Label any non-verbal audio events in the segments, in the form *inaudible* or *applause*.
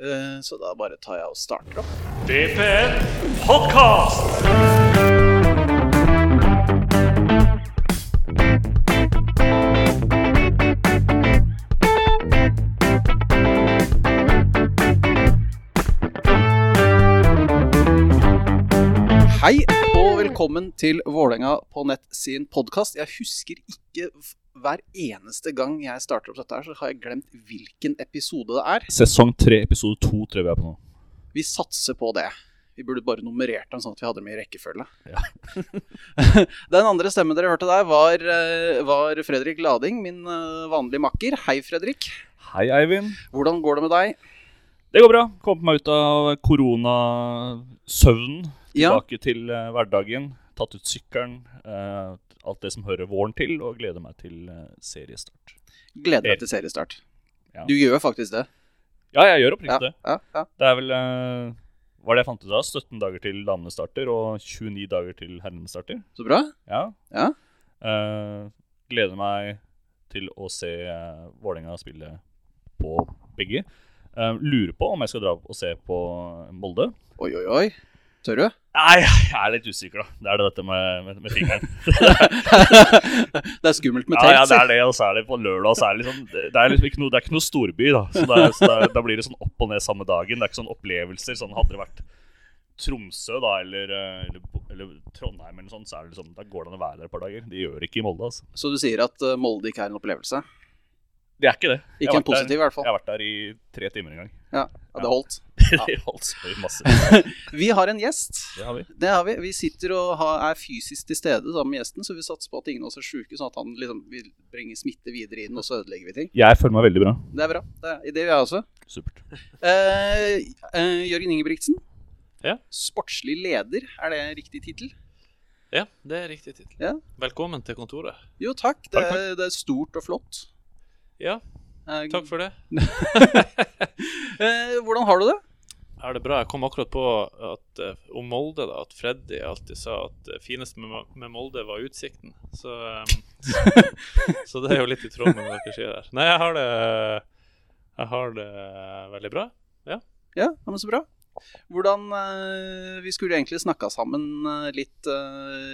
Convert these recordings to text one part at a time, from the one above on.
Eh, Så da bare tar jeg og starter opp. DPN Podcast! Hei og velkommen til Vålerenga på nett sin podkast. Jeg husker ikke hver eneste gang jeg starter opp dette her, så har jeg glemt hvilken episode det er. Sesong 3, episode 2 tror jeg vi er på nå. Vi satser på det. Vi burde bare nummerert dem sånn at vi hadde dem i rekkefølge. Ja. *laughs* Den andre stemmen dere hørte der, var, eh, var Fredrik Lading, min eh, vanlige makker. Hei, Fredrik. Hei, Eivind. Hvordan går det med deg? Det går bra. Kommet meg ut av koronasøvnen. Ja. Til eh, hverdagen. Tatt ut sykkelen. eh, alt det som hører våren til, og gleder meg til eh, seriestart. Gleder deg til seriestart. Ja. Du gjør faktisk det. Ja, jeg gjør oppriktig det. ja, ja. Det er vel eh, Hva er det jeg fant ut av? 17 dager til damene starter, og 29 dager til herrene starter. Så bra. Ja. Ja. Eh, gleder meg til å se uh, Vålerenga spille på begge. Uh, lurer på om jeg skal dra og se på Molde. Oi, oi, oi. Tør du? Nei, jeg er litt usikker, da. Det er det dette med, med, med fingeren. *laughs* det er skummelt med ja, telt. ja, det er det, og så er det på lørdag. Så er det, liksom, det det er liksom ikke noe, ikke noe storby, da. Så, det er, så det er, da blir det sånn opp og ned samme dagen. Det er ikke sånn opplevelser. Sånn Hadde det vært Tromsø da, eller, eh, eller, eller Trondheim, eller sånt, så er det liksom, da går det an å være der et par dager. De gjør det ikke i Molde, altså. Så du sier at eh, Molde ikke er en opplevelse? Det er ikke det. Ikke en positiv, der- i hvert fall. Jeg har vært der i tre timer en gang. Ja, ja det *laughs* holdt. det holdt så masse. *laughs* Vi har en gjest. Det har vi. Det har vi. Vi sitter og har, er fysisk til stede sammen med gjesten, så vi satser på at ingen av oss er sjuke, sånn at han liksom vil bringe smitte videre inn, og så ødelegger vi ting. Jeg føler meg veldig bra. Det er bra. Det, er, det gjør jeg også. Supert. Eh, eh, Jørgen Ingebrigtsen. Ja. Sportslig leder, er det riktig tittel? Ja, det er riktig tittel. Ja. Velkommen til kontoret. Jo, takk. Det, Takk, takk. det er stort og flott. Ja, takk for det. *laughs* eh, hvordan har du det? Er det bra? Jeg kom akkurat på at eh, om Molde, da, at Freddy alltid sa at det fineste med, Molde var utsikten. Så, eh, *laughs* så det er jo litt i tråd med det dere sier der. Nei, jeg har det Jeg har det veldig bra. Ja, ja, men så bra. Hvordan Vi skulle egentlig snakka sammen litt,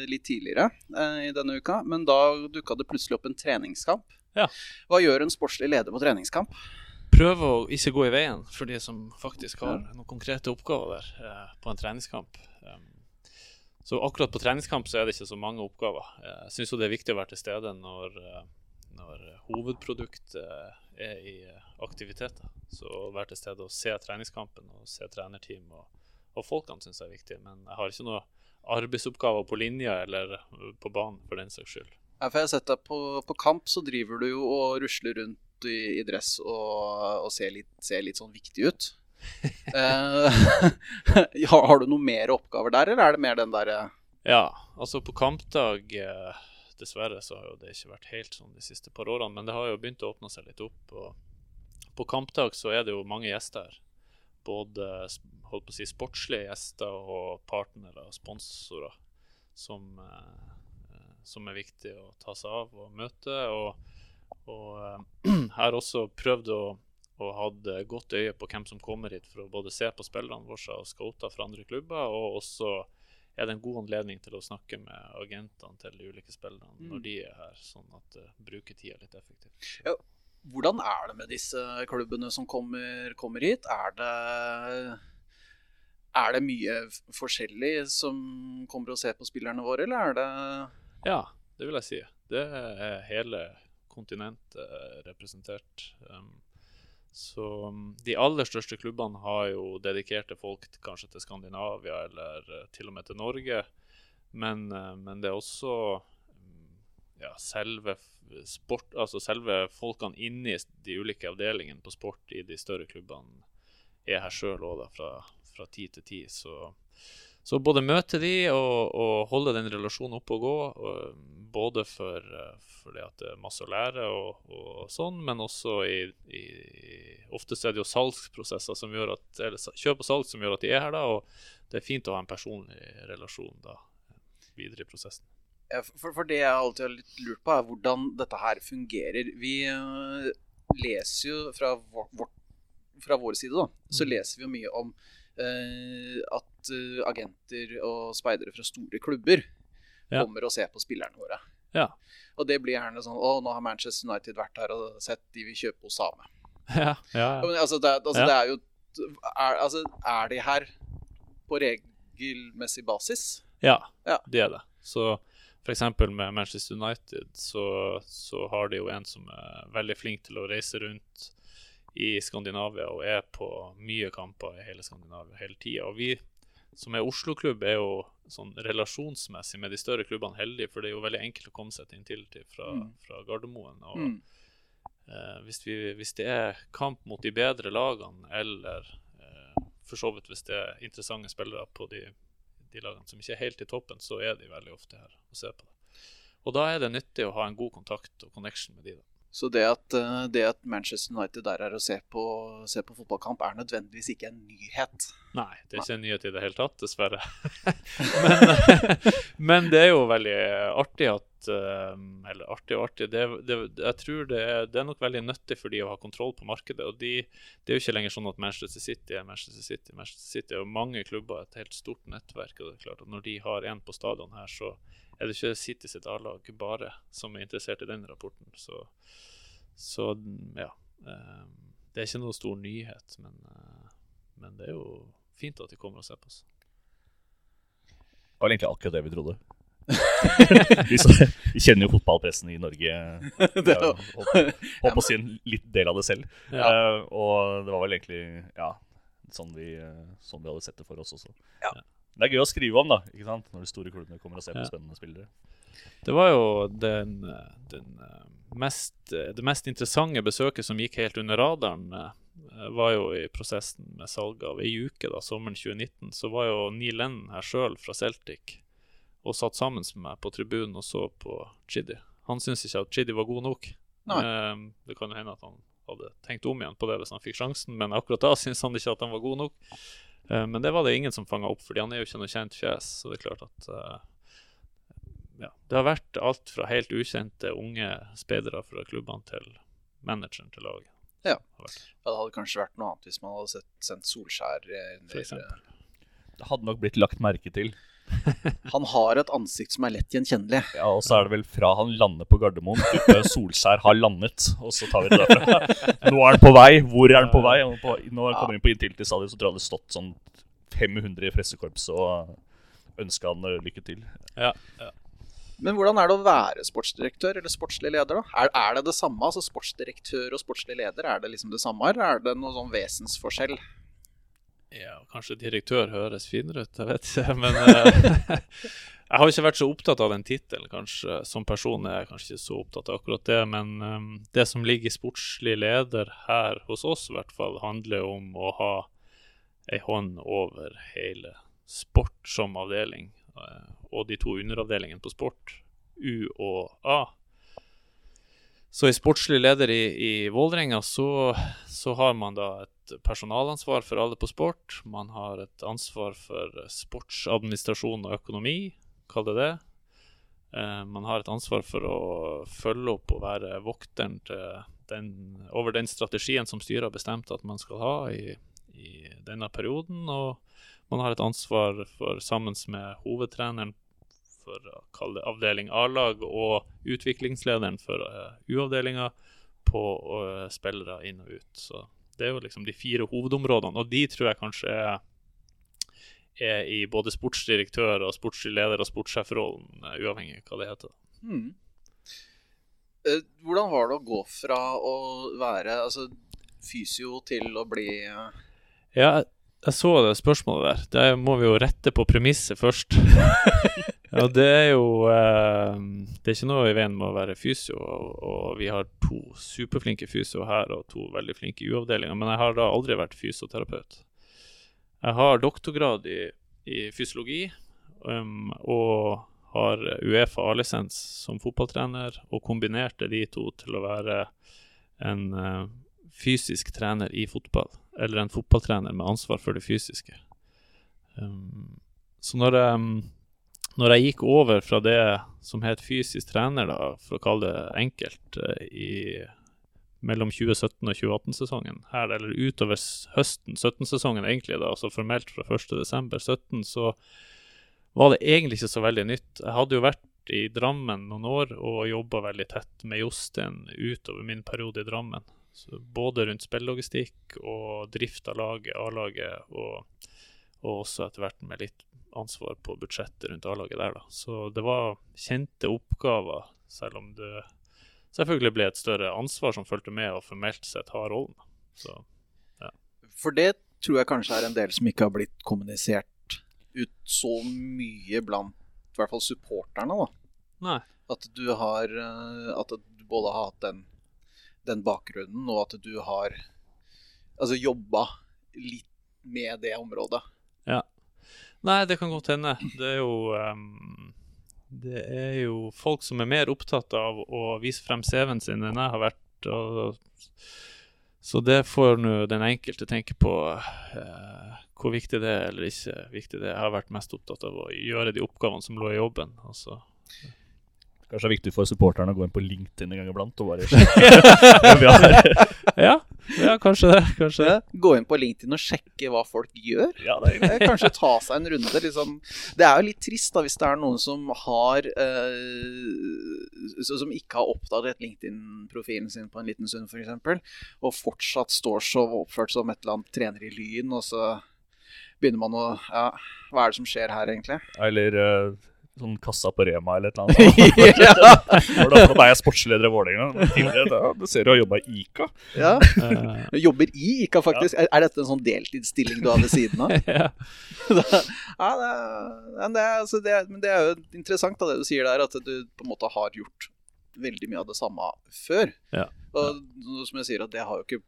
litt tidligere i denne uka, men da dukka det plutselig opp en treningskamp. Ja. Hva gjør en sportslig leder på treningskamp? Prøve å ikke gå i veien for de som faktisk har noen konkrete oppgaver der eh, på en treningskamp. Um, så akkurat på treningskamp så er det ikke så mange oppgaver. Eh, Jeg syns jo det er viktig å være til stede når, eh, når hovedproduktet eh, er i eh, aktiviteter. Så å være til stede og se treningskampen og se trenerteam og, og folkene syns jeg er viktig. Men jeg har ikke noe arbeidsoppgaver på linja eller eh, på banen for den saks skyld. Ja, for jeg har sett deg på, på kamp, så driver du jo og rusler rundt i, i dress og, og ser, litt, ser litt sånn viktig ut. *laughs* Eh, *laughs* har, du noe mer oppgaver der, eller er det mer den derre Ja, altså på kampdag eh, Dessverre så har jo det ikke vært helt sånn de siste par årene, men det har jo begynt å åpne seg litt opp. Og på kampdag så er det jo mange gjester. Både holdt på å si sportslige gjester og partnere og sponsorer som, eh, som er viktig å ta seg av og møte. Og, og eh, *clears throat* har også prøvd å og hadde godt øye på hvem som kommer hit for å både se på spillerne våre og scouter fra andre klubber, og også er det en god anledning til å snakke med agentene til de ulike spillerne Mm. når de er her, sånn at uh, bruker tida litt effektivt. Ja. Hvordan er det med disse klubbene som kommer, kommer hit? Er det, er det mye forskjellig som kommer og ser på spillerne våre, eller er det Ja, det vil jeg si. Det er hele kontinentet representert. Um, så um, de aller største klubbene har jo dedikerte folk kanskje til Skandinavia eller eh, til og med til Norge. Men, eh, men det er også um, ja, selve sport, altså selve folkene inni de ulike avdelingene på sport i de større klubbene er her sjøl òg, fra, fra tid til tid. Så, så både møte de og, og holde den relasjonen oppe og gå, og, både for, for, det at det er masse å lære og, og sånn, men også i, i Ofte er det jo salgsprosesser som gjør at Eller kjøp og salg som gjør at de er her, da, og det er fint å ha en personlig relasjon da videre i prosessen. For, for det jeg alltid har litt lurt på, er hvordan dette her fungerer. Vi øh, leser jo fra vår, vårt fra vår side, da, så Mm. leser vi jo mye om eh, at eh, agenter og speidere fra store klubber Ja. kommer og ser på spillerne våre. Ja. Og det blir gjerne sånn Å, nå har Manchester United vært her og sett de vil kjøpe Osame. *laughs* Ja, ja, Ja, men, altså, det, altså, det er jo er, altså, er de her på regelmessig basis? ja, Ja. det er det. Så f.eks. med Manchester United så, så har de jo en som er veldig flink til å reise rundt i Skandinavia og er på mye kamper i hele Skandinavia hele tida. Og vi som er Oslo-klubb, er jo sånn relasjonsmessig med de større klubbene heldige, for det er jo veldig enkelt å komme seg til Intility fra, Mm. fra Gardermoen. Og Mm. eh, hvis, vi, hvis det er kamp mot de bedre lagene, eller eh, for så vidt hvis det er interessante spillere på de, de lagene som ikke er helt i toppen, så er de veldig ofte her og ser på det. Og da er det nyttig å ha en god kontakt og connection med de. da. Så det at, eh, det at Manchester United der er og ser på, ser på fotballkamp, er nødvendigvis ikke en nyhet. Nei, det er ikke en nyhet i det hele tatt, dessverre. *laughs* men, *laughs* men det er jo veldig artig at eh, Eller artig og artig. Det, det, jeg tror det er, det er nok veldig nyttig for de å ha kontroll på markedet. Og de, det er jo ikke lenger sånn at Manchester City er Manchester City. Manchester City er jo mange klubber, et helt stort nettverk. Og det er klart at når de har en på stadion her, så er det ikke City sitt A-lag bare som er interessert i den rapporten. Så, så ja. eh, det er ikke noe stor nyhet, men, eh, men det er jo fint at de kommer og ser på oss. Det var egentlig akkurat det vi trodde. *laughs* vi, så, vi kjenner jo fotballpressen i Norge. *laughs* Håper håper å si en litt del av det selv. Ja. Uh, og det var vel egentlig ja, sånn vi, eh, sånn vi hadde sett det for oss også. Ja. Det er gøy å skrive om, da, ikke sant? når de store klubbene kommer og ser på Ja. spennende spillere. Det var jo den, den eh, mest, det mest interessante besøket som gikk helt under radaren, eh, var jo i prosessen med salget av ei uke, da, sommeren 2019. Så var jo Neil Lennon her sjøl fra Celtic og satt sammen med meg på tribunen og så på Chidi. Han syntes ikke at Chidi var god nok. Nei. Eh, det kan jo hende at han hadde tenkt om igjen på det hvis han fikk sjansen, men akkurat da *laughs* syntes han ikke at han var god nok. Eh, men det var det ingen som fanga opp, fordi han er jo ikke noe kjent fjes. Så det er klart at eh, ja, det har vært alt fra helt ukjente unge speidere fra klubbene til manageren til laget. Ja. Ja, det hadde kanskje vært noe annet hvis man hadde sett, sendt Solskjær eh. Det hadde nok blitt lagt merke til. *laughs* Han har et ansikt som er lett gjenkjennelig. Ja, Og så er det vel fra han lander på Gardermoen til Solskjær har landet, og så tar vi det derfra. *laughs* Nå er han på vei. Hvor er han på vei? Nå kommer han kommer inn på Intility Stadion, så tror jeg det hadde stått sånn 500 i pressekorps og ønska han eh, lykke til. Ja, ja. Men hvordan er det å være sportsdirektør eller sportslig leder, da? Er, er det det samme? Altså sportsdirektør og sportslig leder, er det liksom det samme, eller er det noe sånn vesensforskjell? Ja, kanskje direktør høres finere ut, jeg vet ikke. Men eh, *laughs* jeg har ikke vært så opptatt av den tittelen, kanskje. Som person er jeg kanskje ikke så opptatt av akkurat det. Men um, det som ligger i sportslig leder her hos oss, i hvert fall, handler om å ha ei hånd over hele sport som avdeling. eh, og de to underavdelingene på sport, U og A. Så i sportslig leder i, i Vålerenga så, så har man da et personalansvar for alle på sport. Man har et ansvar for sportsadministrasjon og økonomi, kall det det. Eh, man har et ansvar for å følge opp og være vokteren den, over den strategien som styret har bestemt at man skal ha i, i denne perioden. Og man har et ansvar for, sammen med hovedtreneren for å kalle det avdeling A-lag og utviklingslederen for uh, U-avdelinga på uh, spillere inn og ut. Så det er jo liksom de fire hovedområdene, og de tror jeg kanskje er, er i både sportsdirektør og sportslig leder og sportssjefrollen, uh, uavhengig av hva det heter. Eh, Hvordan var det å gå fra å være altså, fysio til å bli eh, Ja, jeg, så det spørsmålet der. Der må vi jo rette på premisset først. *laughs* ja, det er jo eh, Det er ikke noe i veien med å være fysio, og, og vi har to superflinke fysio her og to veldig flinke U-avdelinger, men jeg har da aldri vært fysioterapeut. Jeg har doktorgrad i, i fysiologi um, og har Uefa A-lisens som fotballtrener, og kombinerte de to til å være en uh, fysisk trener i fotball, eller en fotballtrener med ansvar for det fysiske. Um, så når jeg, når jeg gikk over fra det som het fysisk trener, da, for å kalle det enkelt, eh, i mellom 2017 og 2018-sesongen. Her, eller utover høsten 17-sesongen, egentlig, da, altså formelt fra 1.12.17, så var det egentlig ikke så veldig nytt. Jeg hadde jo vært i Drammen noen år og jobba veldig tett med Jostein utover min periode i Drammen. Så både rundt spillelogistikk og drift av laget, A-laget, og, og også etter hvert med litt ansvar på budsjettet rundt A-laget der, da. Så det var kjente oppgaver, selv om det selvfølgelig ble et større ansvar som fulgte med å formelt sett ha rollen. Så, ja. For det tror jeg kanskje er en del som ikke har blitt kommunisert ut så mye blant i hvert fall supporterne. da. nei. At du har eh, At du både har hatt den, den bakgrunnen, og at du har altså jobba litt med det området. Nei, det kan godt hende. Det er jo um, Det er jo folk som er mer opptatt av å vise frem CV-en sin enn jeg har vært. Og, så det får nå den enkelte tenke på uh, hvor viktig det er eller ikke viktig det er. Jeg har vært mest opptatt av å gjøre de oppgavene som lå i jobben. Altså. Kanskje det er viktig for supporterne å gå inn på LinkedIn en gang iblant og bare sjekke. *laughs* Ja, ja, kanskje det. Kanskje det. Gå inn på LinkedIn og sjekke hva folk gjør. Ja, det er Eh, Kanskje ta seg en runde. Liksom. Det er jo litt trist da hvis det er noen som har eh, Som ikke har oppdaget LinkedIn-profilen sin på en liten stund, f.eks. For eksempel, og fortsatt står så oppført som et eller annet trener i Lyn, og så begynner man å Ja, hva er det som skjer her, egentlig? Eller eh, sånn kassa på Rema eller et *laughs* eller annet. Hvordan da, da er jeg sportsleder i Vålerenga. Da, Du ser du har jobba i Ica. ja. Eh, Du Jobber i ICA, faktisk. Er, er dette en sånn deltidsstilling du har ved siden av? *laughs* ja. *laughs* ja, det, men det, altså, det, men det er jo interessant da, det du sier der, at du på en måte har gjort veldig mye av det samme før. Ja. Og som jeg sier, at det har jo ikke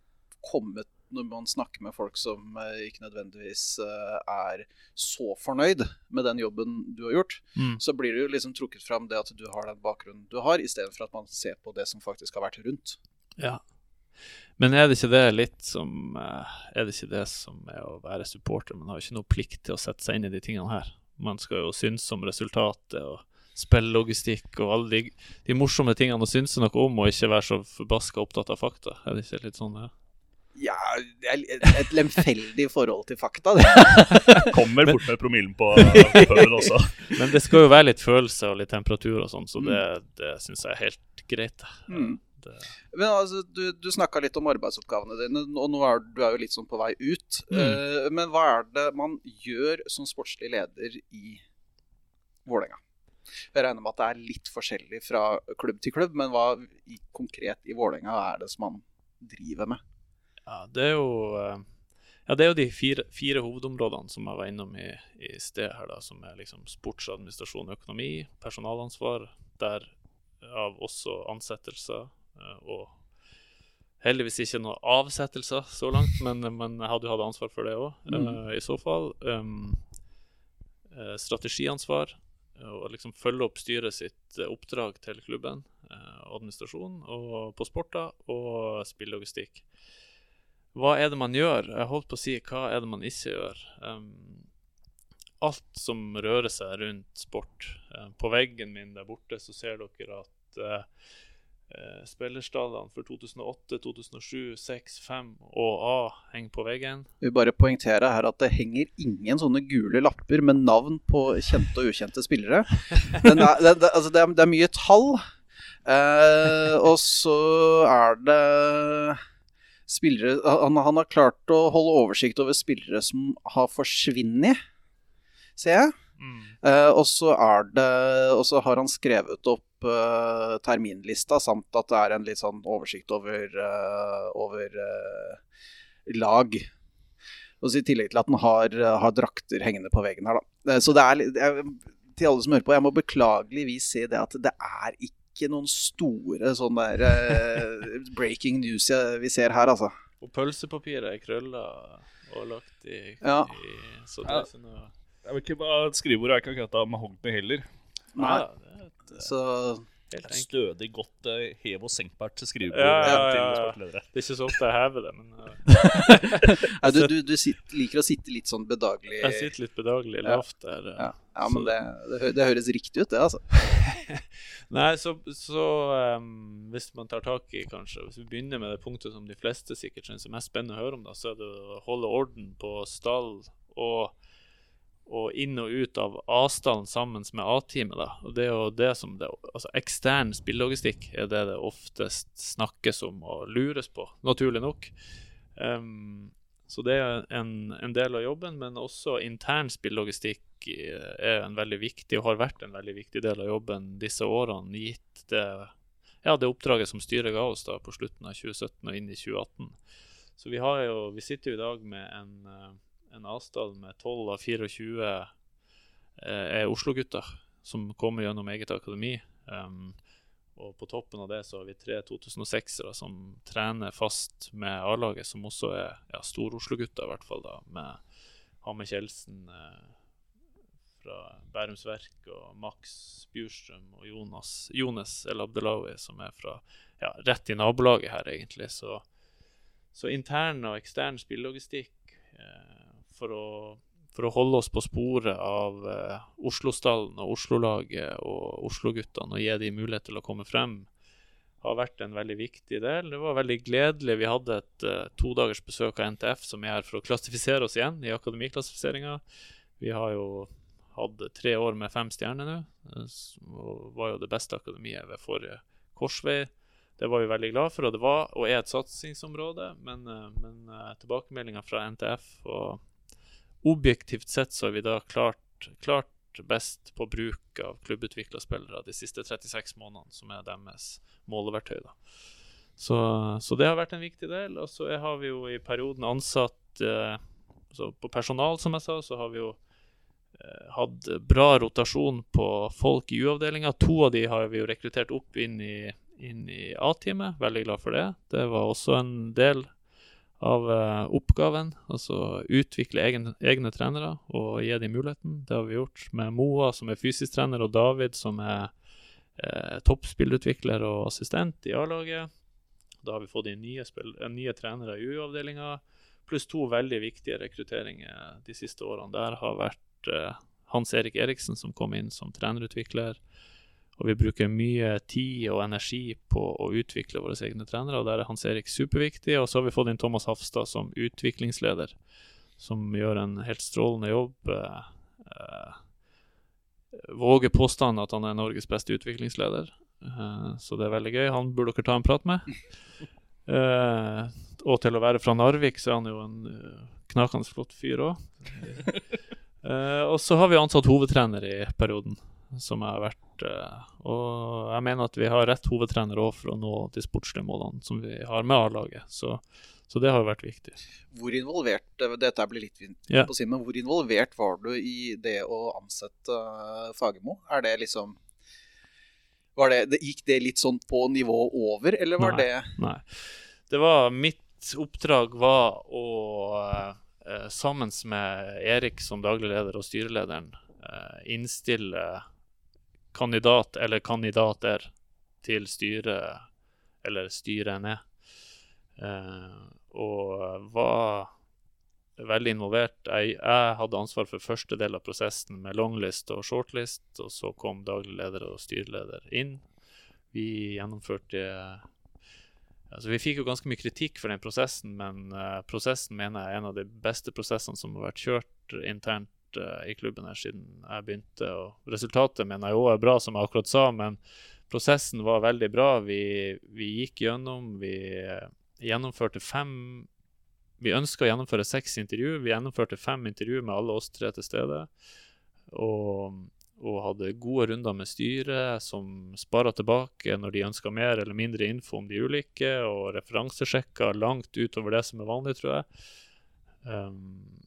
kommet når man snakker med folk som eh, ikke nødvendigvis eh, er så fornøyd med den jobben du har gjort, Mm. så blir det jo liksom trukket fram det at du har den bakgrunnen du har, istedenfor at man ser på det som faktisk har vært rundt. Ja. Men er det ikke det litt som eh, Er det ikke det som er å være supporter? Man har jo ikke noe plikt til å sette seg inn i de tingene her. Man skal jo synes om resultatet og spillelogistikk og alle de, de morsomme tingene å synes noe om, og ikke være så forbaska opptatt av fakta. Er det ikke litt sånn det er? Ja, det er et lemfeldig forhold til fakta, det. *laughs* Kommer fort med promillen på puben også. *laughs* Men det skal jo være litt følelse og litt temperatur og sånn, så det, det syns jeg er helt greit. Mm. Men altså, Du, du snakka litt om arbeidsoppgavene dine, og nå er du er jo litt sånn på vei ut. Mm. Eh, men hva er det man gjør som sportslig leder i Vålerenga? Jeg regner med at det er litt forskjellig fra klubb til klubb, men hva i, konkret i Vålerenga er det som man driver med? Ja, det er jo eh, Ja, det er jo de fire, fire hovedområdene som jeg var innom i, i sted her, da, som er liksom sportsadministrasjon og økonomi, personalansvar, derav også ansettelser, eh, og heldigvis ikke noen avsettelser så langt, men, men jeg hadde jo hatt ansvar for det òg, Mm. i så fall. Um, eh, strategiansvar, eh, og liksom følge opp styret sitt eh, oppdrag til klubben, eh, administrasjon og på sporter, og spillelogistikk. Hva er det man gjør? Jeg holdt på å si hva er det man ikke gjør. Um, alt som rører seg rundt sport. Eh, på veggen min der borte så ser dere at uh, uh, spillerstallene for 2008, 2007, 6, 5 og A henger på veggen. Vi bare poengtere her at det henger ingen sånne gule lapper med navn på kjente og ukjente spillere. Er, det, det, altså det, er, det er mye tall. Og så er det spillere han, han har klart å holde oversikt over spillere som har forsvunnet, ser jeg. Og så er det Og så har han skrevet opp uh, terminlista, samt at det er en litt sånn oversikt over, uh, over lag. Og så I tillegg til at han har, har drakter hengende på veggen her, da. Så det er litt Til alle som hører på, jeg må beklageligvis si det at det er ikke noen store sånn der eh, breaking news vi ser her, altså. Og pølsepapiret er krølla og lagt i, Ja. i Så det ikke noe Jeg vet ikke hva Skrivebordet er ikke akkurat av mahogni heller. Nei. Ja, det er et eh, Så helt. Stødig, godt eh, hev- og senkbart skrivebord Ja, ja, ja. Det er ikke så ofte jeg hever det, men *laughs* Nei, du, du, du sitter, liker å sitte litt sånn bedagelig jeg sitter litt bedagelig lavt der. Ja. Men det, det, det høres riktig ut, det, altså. *laughs* Nei, så, så um, hvis man tar tak i kanskje Hvis vi begynner med det punktet som de fleste sikkert syns er mest spennende å høre om, da, så er det å holde orden på stall og, og inn og ut av avstanden sammen med A-teamet. da. Og Det er jo det som det, altså Ekstern spillelogistikk er det det oftest snakkes om og lures på, naturlig nok. Um, så det er en, en del av jobben, men også intern spillelogistikk er en veldig viktig, og har vært en veldig viktig del av jobben disse årene, gitt det, ja, det oppdraget som styret ga oss da på slutten av 2017 og inn i 2018. Så vi, har jo, vi sitter jo i dag med en, en avstand med 12 av 24 eh, er Oslo-gutter som kommer gjennom eget akademi. Um, og på toppen av det så har vi tre 2006-ere som trener fast med A-laget, som også er ja, Stor-Oslo-gutter, i hvert fall, da, med Hamme Kjeldsen eh, fra Bærums Verk og Max Bjurstrøm og Jonas, Jones El Abdelawi, som er fra ja, rett i nabolaget her, egentlig. Så, så intern og ekstern spillelogistikk eh, for, å, for å holde oss på sporet av eh, Oslostallen og Oslo-laget og Oslo-guttene og gi dem mulighet til å komme frem, har vært en veldig viktig del. Det var veldig gledelig. Vi hadde et uh, todagers besøk av NTF, som er her for å klassifisere oss igjen i akademiklassifiseringa. Vi har jo hatt tre år med fem stjerner nå, eh, og var jo det beste akademiet ved forrige korsvei. Det var vi veldig glad for, og det var og er et satsingsområde. Men, eh, men uh, tilbakemeldinga fra NTF og objektivt sett så har vi da klart, klart best på bruk av klubbutvikla spillere de siste 36 månedene, som er deres måleverktøy. da. Så, så det har vært en viktig del. Og så har vi jo i perioden ansatt eh, På personal, som jeg sa, så har vi jo eh, hatt bra rotasjon på folk i U-avdelinga. To av de har vi jo rekruttert opp inn i, i A-teamet. Veldig glad for det. Det var også en del av eh, oppgaven. Altså utvikle egen, egne trenere og gi dem muligheten. Det har vi gjort med Moa, som er fysisk trener, og David, som er eh, toppspillutvikler og assistent i A-laget. Da har vi fått inn nye, eh, nye trenere i U-avdelinga, pluss to veldig viktige rekrutteringer de siste årene. Der har vært eh, Hans Erik Eriksen, som kom inn som trenerutvikler. Og vi bruker mye tid og energi på å utvikle våre egne trenere, og der er Hans Erik superviktig. Og så har vi fått inn Thomas Hafstad som utviklingsleder, som gjør en helt strålende jobb. Eh, eh, våger påstanden at han er Norges beste utviklingsleder, eh, så det er veldig gøy. Han burde dere ta en prat med. *laughs* Eh, og til å være fra Narvik, så er han jo en eh, knakende flott fyr òg. *laughs* og så har vi ansatt hovedtrener i perioden, som jeg har vært Uh, Og jeg mener at vi har rett hovedtrener òg for å nå de sportslige målene som vi har med A-laget. Så, så det har jo vært viktig. Hvor involvert eh, Dette blir litt fint yeah. på å si, men hvor involvert var du i det å ansette Fagermo? Er det liksom var det, det, Gikk det litt sånn på nivå over, eller var Nei. det Nei. Det var Mitt oppdrag var å sammen med Erik som daglig leder og styrelederen eh, innstille kandidat eller kandidater til styret eller styrene. Eh, og var veldig involvert. Jeg, jeg hadde ansvar for første del av prosessen med longlist og shortlist, og så kom daglig leder og styreleder inn. Vi gjennomførte Altså, vi fikk jo ganske mye kritikk for den prosessen, men uh, prosessen mener jeg er en av de beste prosessene som har vært kjørt internt uh, i klubben her siden jeg begynte. Og resultatet mener jeg òg er bra, som jeg akkurat sa, men prosessen var veldig bra. Vi, vi gikk gjennom, vi eh, gjennomførte fem Vi ønska å gjennomføre seks intervju. Vi gjennomførte fem intervju med alle oss tre til stede. Og og hadde gode runder med styret, som spara tilbake når de ønska mer eller mindre info om de ulike, og referansesjekka langt utover det som er vanlig, tror jeg. Um,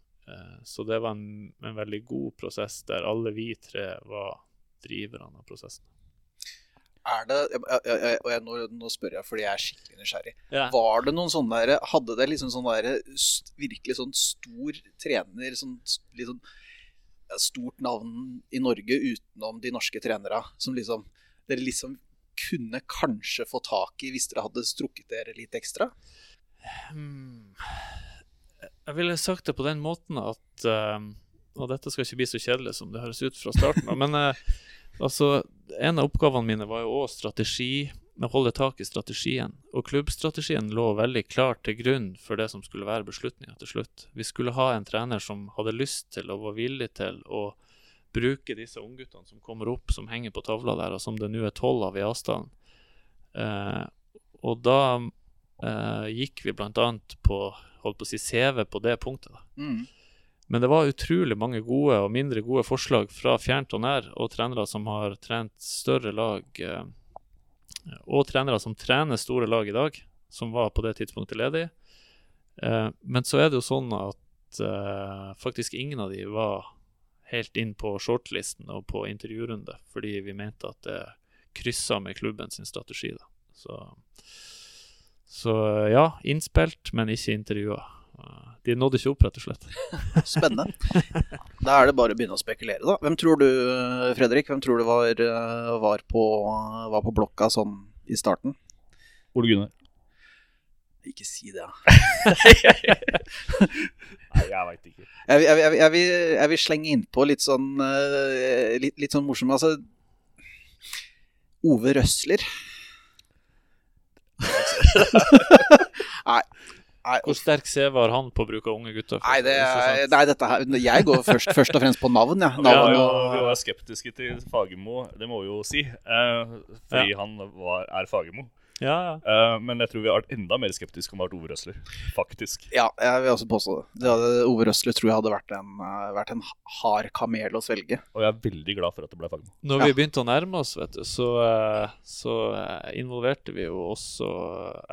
så det var en, en veldig god prosess der alle vi tre var driverne av prosessen. Er det jeg, jeg, jeg, og jeg, nå, nå spør jeg fordi jeg er skikkelig nysgjerrig. Ja. Var det noen sånne der, Hadde det liksom sånn der, virkelig sånn stor trener, sånn litt sånn stort navn i Norge utenom de norske trenere, som liksom dere liksom kunne kanskje få tak i hvis dere hadde strukket dere litt ekstra? Hmm. Jeg ville sagt det på den måten at um, og dette skal ikke bli så kjedelig som det høres ut fra starten av, men eh, altså, en av oppgavene mine var jo òg strategi, å holde tak i strategien. Og klubbstrategien lå veldig klart til grunn for det som skulle være beslutninga til slutt. Vi skulle ha en trener som hadde lyst til og var villig til å bruke disse ungguttene som kommer opp, som henger på tavla der, og som det nå er tolv av i avstanden. Eh, og da eh, gikk vi bl.a. på holdt på å si CV på det punktet. Mm. Men det var utrolig mange gode og mindre gode forslag fra fjernt og nær, og trenere som har trent større lag, eh, og trenere som trener store lag i dag, som var på det tidspunktet ledige. Eh, men så er det jo sånn at eh, faktisk ingen av de var helt inn på shortlisten og på intervjurunde, fordi vi mente at det kryssa med klubben sin strategi. da. Så, så ja, innspilt, men ikke intervjua. Eh, De nådde ikke opp, rett og slett. *laughs* Spennende. Da er det bare å begynne å spekulere, da. Hvem tror du, Fredrik, hvem tror du var, eh, var, på, var på blokka sånn i starten? Ole Gunnar. Ikke si det, da. *laughs* Nei, jeg veit ikke. *laughs* Jeg, vil, jeg vil slenge innpå litt sånn eh, litt, litt sånn morsom Altså Ove Røsler. Nei, Hvor sterk CV har han på bruk av unge gutter? nei, det er, nei, dette her Jeg går først, først og fremst på navn, ja. Var Navn jo og, vi var skeptiske til Fagermo, det må vi jo si. eh, fordi han var, er Fagermo. Ja, ja. Eh, men jeg tror vi har vært enda mer skeptiske om å ha vært Ove Røsler. Faktisk. ja, jeg vil også påstå det. det hadde, Ove Røsler tror jeg hadde vært en, uh, vært en hard kamel å svelge. Og jeg er veldig glad for at det ble Fagermo. Når Ja. vi begynte å nærme oss, vet du, så, uh, så involverte vi jo også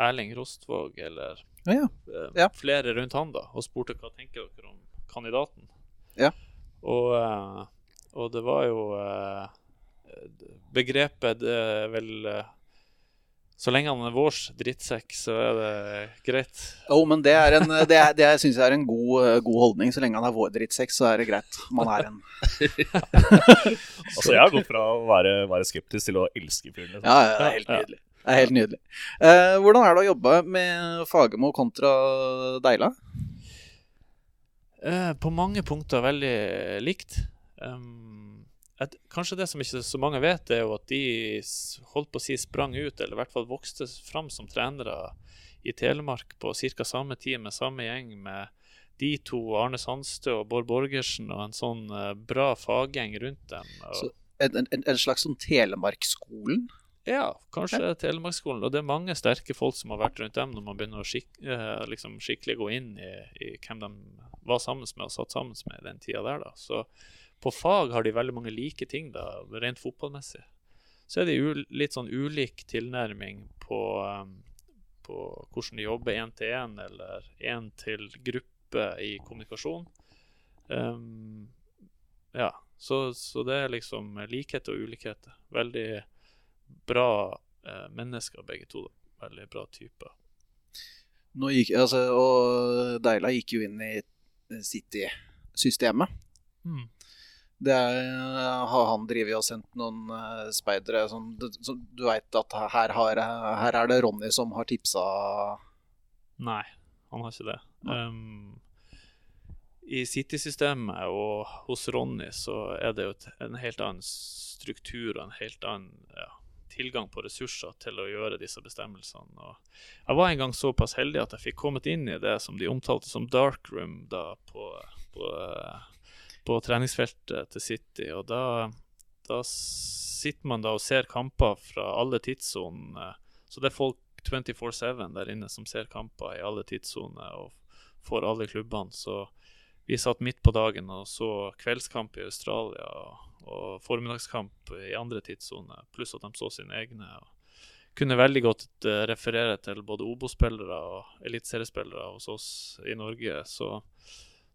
Erling Rostvåg, eller Ja, ja. eh, Ja. flere rundt han, da, og spurte hva tenker dere om kandidaten. Ja. Og, eh, og det var jo eh, Begrepet det er vel Så lenge han er vår drittsekk, så er det greit. Jo, men det, er en, det, er- det syns jeg er en god, god holdning. Så lenge han er vår drittsekk, så er det greit. Man er en *laughs* Altså, jeg har gått fra å være, være skeptisk til å elske fyren. Liksom. Ja, ja, helt nydelig. Det er helt nydelig. Eh, hvordan er det å jobbe med Fagermo kontra Deila? Eh, på mange punkter veldig likt. Um, et, kanskje det som ikke så mange vet, er jo at de holdt på å si sprang ut, eller i hvert fall vokste fram som trenere i Telemark på ca. samme tid med samme gjeng med de to, Arne Sandstø og Bård Borgersen, og en sånn eh, bra faggjeng rundt dem. Og, Så- En, en, en slags sånn Telemarksskolen? Ja, kanskje Telemarksskolen. Og det er mange sterke folk som har vært rundt dem når man begynner å skik eh, liksom skikkelig gå inn i, i hvem de var sammen med og satt sammen med den tida der. da. Så på fag har de veldig mange like ting, da, rent fotballmessig. Så er det litt sånn ulik tilnærming på, um, på hvordan de jobber én til én, eller én til gruppe i kommunikasjon. Um, ja, så, så det er liksom likheter og ulikheter. Veldig bra eh, mennesker, begge to. da. Veldig bra typer. Nå gikk, altså, og Deila gikk jo inn i City-systemet. Det er, har han drevet og sendt noen uh, speidere som, som du veit at her, har, her er det Ronny som har tipsa Nei, han har ikke det. Um, I City-systemet og hos Ronny så er det jo et, en helt annen struktur og en helt annen ja, tilgang på ressurser til å gjøre disse bestemmelsene. Og jeg var en gang såpass heldig at jeg fikk kommet inn i det som de omtalte som dark room da på, på, på treningsfeltet til City. Og da, da sitter man da og ser kamper fra alle tidssonene. Så det er folk 24-7 der inne som ser kamper i alle tidssoner og får alle klubbene. Så vi satt midt på dagen og så kveldskamp i Australia og, og formiddagskamp i andre tidssoner, pluss at de så sine egne. og kunne veldig godt eh, referere til både Obo-spillere og eliteseriespillere hos oss i Norge. Så,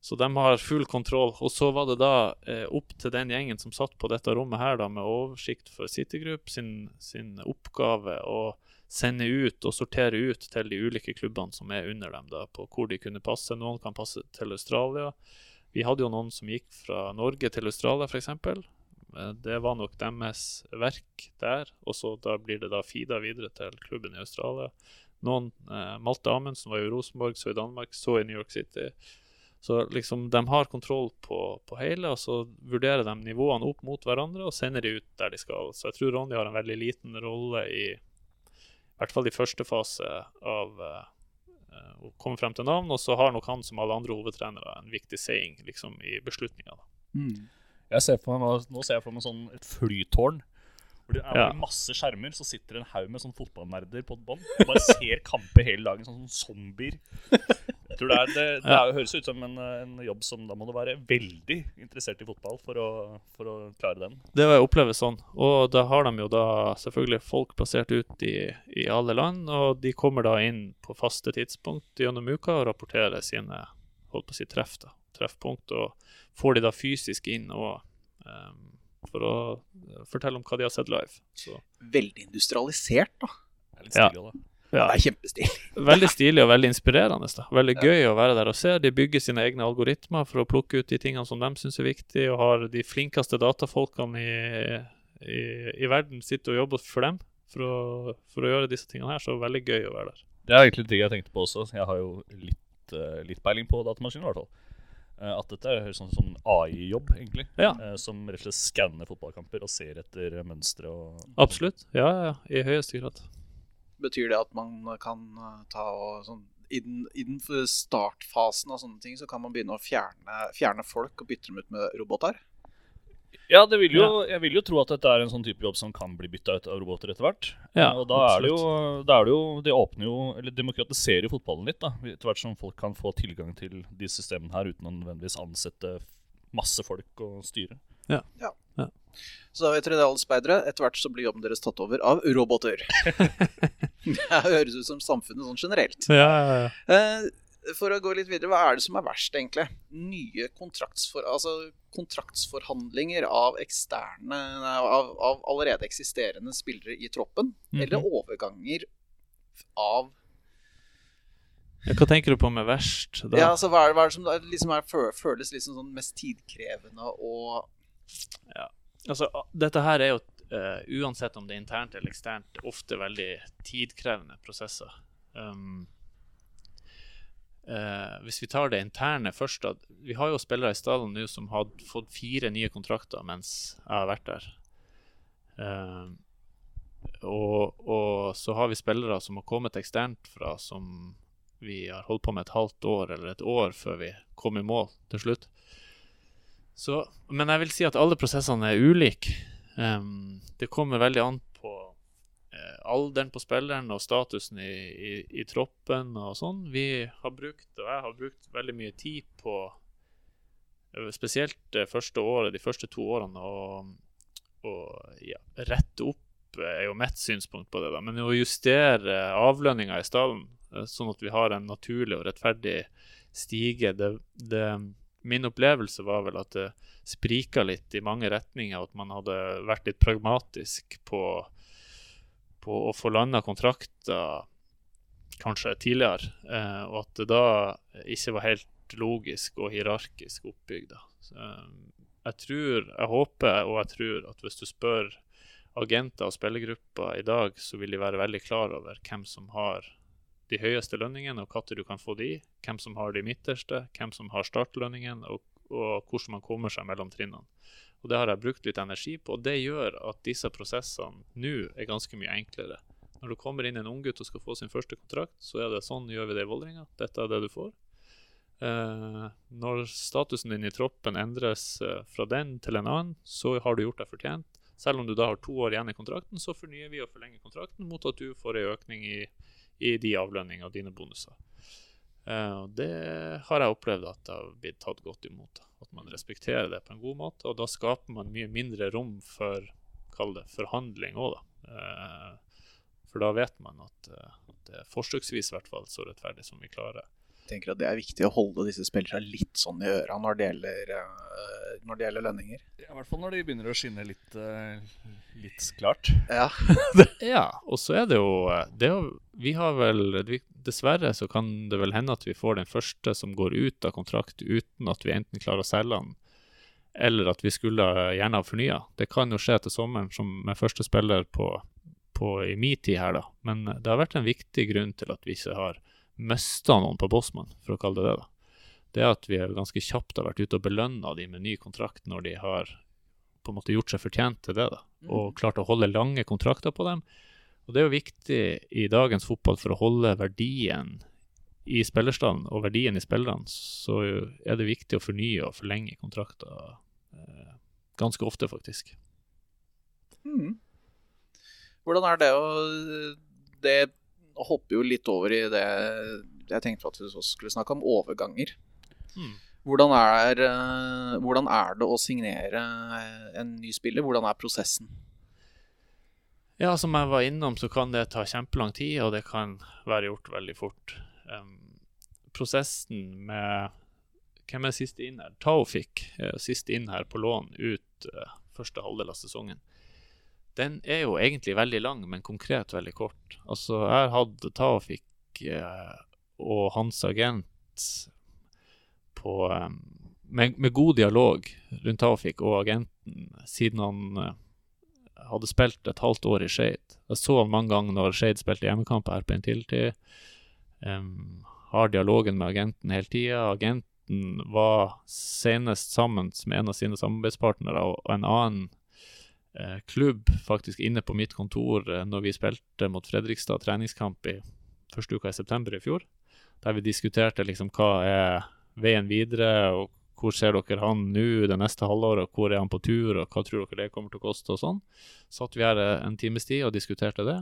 så de har full kontroll. Og så var det da eh, opp til den gjengen som satt på dette rommet her da, med oversikt for City Group sin, sin oppgave å sende ut og sortere ut til de ulike klubbene som er under dem, da, på hvor de kunne passe. Noen kan passe til Australia. Vi hadde jo noen som gikk fra Norge til Australia, f.eks. Det var nok deres verk der, og så da blir det da feeda videre til klubben i Australia. Noen, eh, Malte Amundsen var i Rosenborg, så i Danmark, så i New York City. Så liksom de har kontroll på, på hele, og så vurderer de nivåene opp mot hverandre og sender de ut der de skal. Så jeg tror Ronny har en veldig liten rolle i i hvert fall i første fase av eh, å komme frem til navn. Og så har nok han som alle andre hovedtrenere en viktig saying liksom, i beslutninga. Jeg ser for meg, nå ser jeg for meg sånn et flytårn. Hvor det er Ja. masse skjermer, så sitter det en haug med sånn fotballnerder på et bånd. og Bare ser kamper hele dagen, sånn som zombier. Jeg tror det, er, det, *laughs* det er, høres ut som en, en jobb som Da må du være veldig interessert i fotball for å, for å klare den. Det oppleves sånn. Og da har de jo da selvfølgelig folk plassert ut i, i alle land, og de kommer da inn på faste tidspunkt gjennom uka og rapporterer sine holdt på å si treff da, treffpunkt, og får de da fysisk inn og um, for å eh, fortelle om hva de har sett live. Så Veldig industrialisert, da. Det er litt Ja. da. Ja, Det er kjempestilig. *laughs* veldig stilig og veldig inspirerende. da. Veldig gøy å være der og se. De bygger sine egne algoritmer for å plukke ut de tingene som de syns er viktig, og har de flinkeste datafolkene i, i, i verden sitter og jobber for dem for å, for å gjøre disse tingene her. Så veldig gøy å være der. Det er egentlig det jeg tenkte på også. Jeg har jo litt, eh, litt peiling på datamaskiner, i hvert fall. Eh, at dette er sånn, sånn AI-jobb, egentlig. Ja. eh, som rett og slett skanner fotballkamper og ser etter mønstre og Absolutt. Ja, ja, ja. I høyeste grad. Betyr det at man kan eh, ta og sånn i den, I den startfasen av sånne ting så kan man begynne å fjerne, fjerne folk og bytte dem ut med roboter? Ja, det vil jo, jeg vil jo tro at dette er en sånn type jobb som kan bli bytta ut av roboter etter hvert. Ja, og da er det jo da er det jo Det åpner jo Eller demokratiserer jo fotballen litt, da. Etter hvert som folk kan få tilgang til de systemene her uten å nødvendigvis ansette masse folk og styre. Så da vet dere det, alle speidere. Etter hvert så blir jobben deres tatt over av roboter. *laughs* *laughs* det høres ut som samfunnet sånn generelt. Ja, ja, ja. Eh, for å gå litt videre, hva er det som er verst, egentlig? Nye kontraktsfor, altså, kontraktsforhandlinger av eksterne av, av allerede eksisterende spillere i troppen, Mhm. eller overganger av Hva tenker du på med verst? Da? Ja, altså, hva er, det- hva er det som liksom er, føles liksom sånn mest tidkrevende og Altså, dette her er jo, Uh, uansett om det er internt eller eksternt, ofte veldig tidkrevende prosesser. Um, uh, hvis vi tar det interne først, da. Vi har jo spillere i stallen nå som har fått fire nye kontrakter mens jeg har vært der. Um, og, og så har vi spillere som har kommet eksternt fra, som vi har holdt på med et halvt år eller et år før vi kom i mål til slutt. Så, men jeg vil si at alle prosessene er ulike. Um, det kommer veldig an på uh, alderen på spilleren og statusen i, i, i troppen og sånn. Vi har brukt, og jeg har brukt veldig mye tid på eh, spesielt det første året, de første to årene, å ja, rette opp eh, er jo mitt synspunkt på det, da. Men å justere avlønninga i stallen, eh, sånn at vi har en naturlig og rettferdig stige, det, det Min opplevelse var vel at det sprika litt i mange retninger, og at man hadde vært litt pragmatisk på, på å få landa kontrakter kanskje tidligere, eh, og at det da ikke var helt logisk og hierarkisk oppbygd. eh, jeg tror, jeg håper og jeg tror at hvis du spør agenter og spillergrupper i dag, så vil de være veldig klar over hvem som har de høyeste lønningene, og når du kan få de, hvem som har de midterste, hvem som har startlønningen, og, og hvordan man kommer seg mellom trinnene. Og Det har jeg brukt litt energi på, og det gjør at disse prosessene nå er ganske mye enklere. Når du kommer inn en unggutt og skal få sin første kontrakt, så er det sånn gjør vi det i Vålerenga. Dette er det du får. Eh, når statusen din i troppen endres eh, fra den til en annen, så har du gjort deg fortjent. Selv om du da har to år igjen i kontrakten, så fornyer vi og forlenger kontrakten mot at du får en økning i, i de avlønningene og dine bonuser. Uh, det har jeg opplevd at det har blitt tatt godt imot. At man respekterer det på en god måte, og da skaper man mye mindre rom for kall det forhandling òg, da. Uh, for da vet man at, eh, at det er forsøksvis så rettferdig som vi klarer. Tenker at det er viktig å holde disse spillerne litt sånn i øra når det gjelder, eh, når det gjelder lønninger. Ja, I hvert fall når de begynner å skinne litt, eh, litt klart. Ja. *laughs* Ja, og så er det jo eh, det Vi har vel vi, Dessverre så kan det vel hende at vi får den første som går ut av kontrakt uten at vi enten klarer å selge den, eller at vi skulle gjerne ha fornya. Det kan jo skje til sommeren som med første spiller på, på i min tid her, da. Men det har vært en viktig grunn til at vi ikke har mista noen på Bosman, for å kalle det det. da. det at vi ganske kjapt har vært ute og belønna de med ny kontrakt når de har på en måte gjort seg fortjent til det, da, og klart å holde lange kontrakter på dem. Og Det er jo viktig i dagens fotball for å holde verdien i spillerstanden og verdien i spillerne, så er det viktig å fornye og forlenge kontrakter eh, ganske ofte, faktisk. Mm. Hvordan er det å Det hopper jo litt over i det jeg tenkte at vi også skulle snakke om, overganger. Mm. Hvordan er, eh, hvordan er det å signere en ny spiller? Hvordan er prosessen? Ja, som jeg var innom, så kan det ta kjempelang tid, og det kan være gjort veldig fort. Um, prosessen med Hvem er siste inn her? Taofik fikk sist inn her på lån ut uh, første halvdel av sesongen. Den er jo egentlig veldig lang, men konkret veldig kort. Altså, jeg hadde Tafik uh, og hans agent på eh, med, med, god dialog rundt Tafik og agenten siden han eh, hadde spilt et halvt år i Skeid. Jeg så han mange ganger når Skeid spilte hjemmekamp her på en tidlig Um, har dialogen med agenten hele tida. Agenten var senest sammen med en av sine samarbeidspartnere og en annen eh, klubb faktisk inne på mitt kontor eh, når vi spilte mot Fredrikstad treningskamp i første uka i september i fjor. Der vi diskuterte liksom hva er veien videre, og hvor ser dere han nå det neste halvåret, og hvor er han på tur, og hva tror dere det kommer til å koste, og sånn. Satt vi her eh, en times tid og diskuterte det.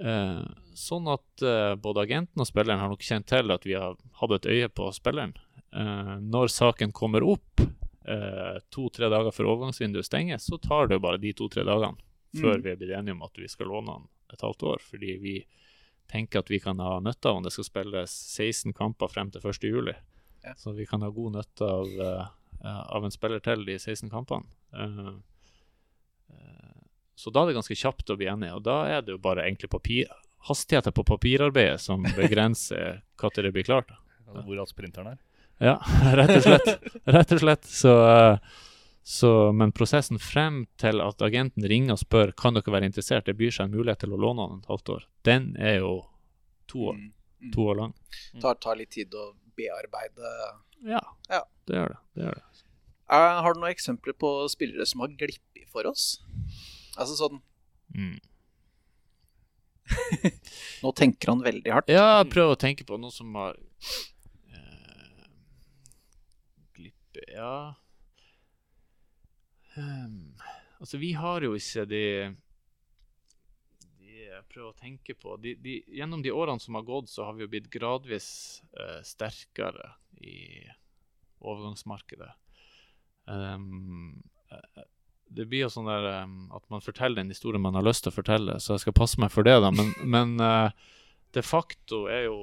Eh, sånn at eh, både agenten og spilleren har nok kjent til at vi har hatt et øye på spilleren. Eh, når saken kommer opp eh, to-tre dager før overgangsvinduet stenger, så tar det jo bare de to-tre dagene før Mm. vi er blitt enige om at vi skal låne han et halvt år. Fordi vi tenker at vi kan ha nytte av om det skal spilles 16 kamper frem til 1. juli. Ja. Så vi kan ha god nytte av, uh, av en spiller til de 16 kampene. Uh, så da er det ganske kjapt å bli enig, og da er det jo bare egentlig papir, hastigheten på papirarbeidet som begrenser *laughs* når det blir klart. Hvor alt sprinteren er. Ja, *laughs* rett og slett. Rett og slett. Så, eh, så, men prosessen frem til at agenten ringer og spør kan dere være interessert, det byr seg en mulighet til å låne han et halvt år, den er jo to år, Mm. to år lang. Tar, tar litt tid å bearbeide Ja, Ja. det gjør det. det, gjør det. Er, Har du noen eksempler på spillere som har glippet for oss? Altså sånn Mm. *laughs* Nå tenker han veldig hardt. Ja, prøv å tenke på noen som har eh, Glippe Ja um, Altså, vi har jo ikke de jeg prøver å tenke på de, de, Gjennom de årene som har gått, så har vi jo blitt gradvis uh, sterkere i overgangsmarkedet. Um, det blir jo sånn der um, at man forteller en historie man har lyst til å fortelle, så jeg skal passe meg for det, da. Men, men uh, de facto er jo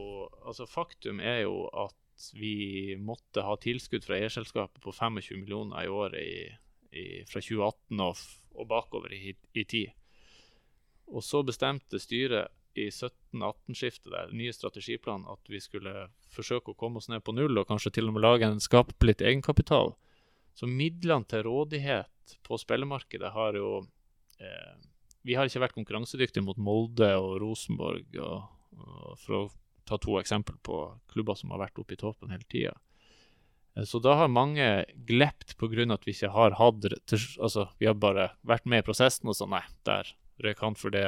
Altså, faktum er jo at vi måtte ha tilskudd fra eierselskapet på 25 millioner i året fra 2018 og, og bakover i, i tid. Og så bestemte styret i 17-18-skiftet der, nye strategiplan, at vi skulle forsøke å komme oss ned på null, og kanskje til og med lage en skape litt egenkapital. Så midlene til rådighet på spillemarkedet har jo eh, Vi har ikke vært konkurransedyktige mot Molde og Rosenborg, og, og for å ta to eksempler på klubber som har vært oppe i toppen hele tida. Så da har mange glept pga. at vi ikke har hatt Altså, vi har bare vært med i prosessen og sånn Nei, der røyk han, for det,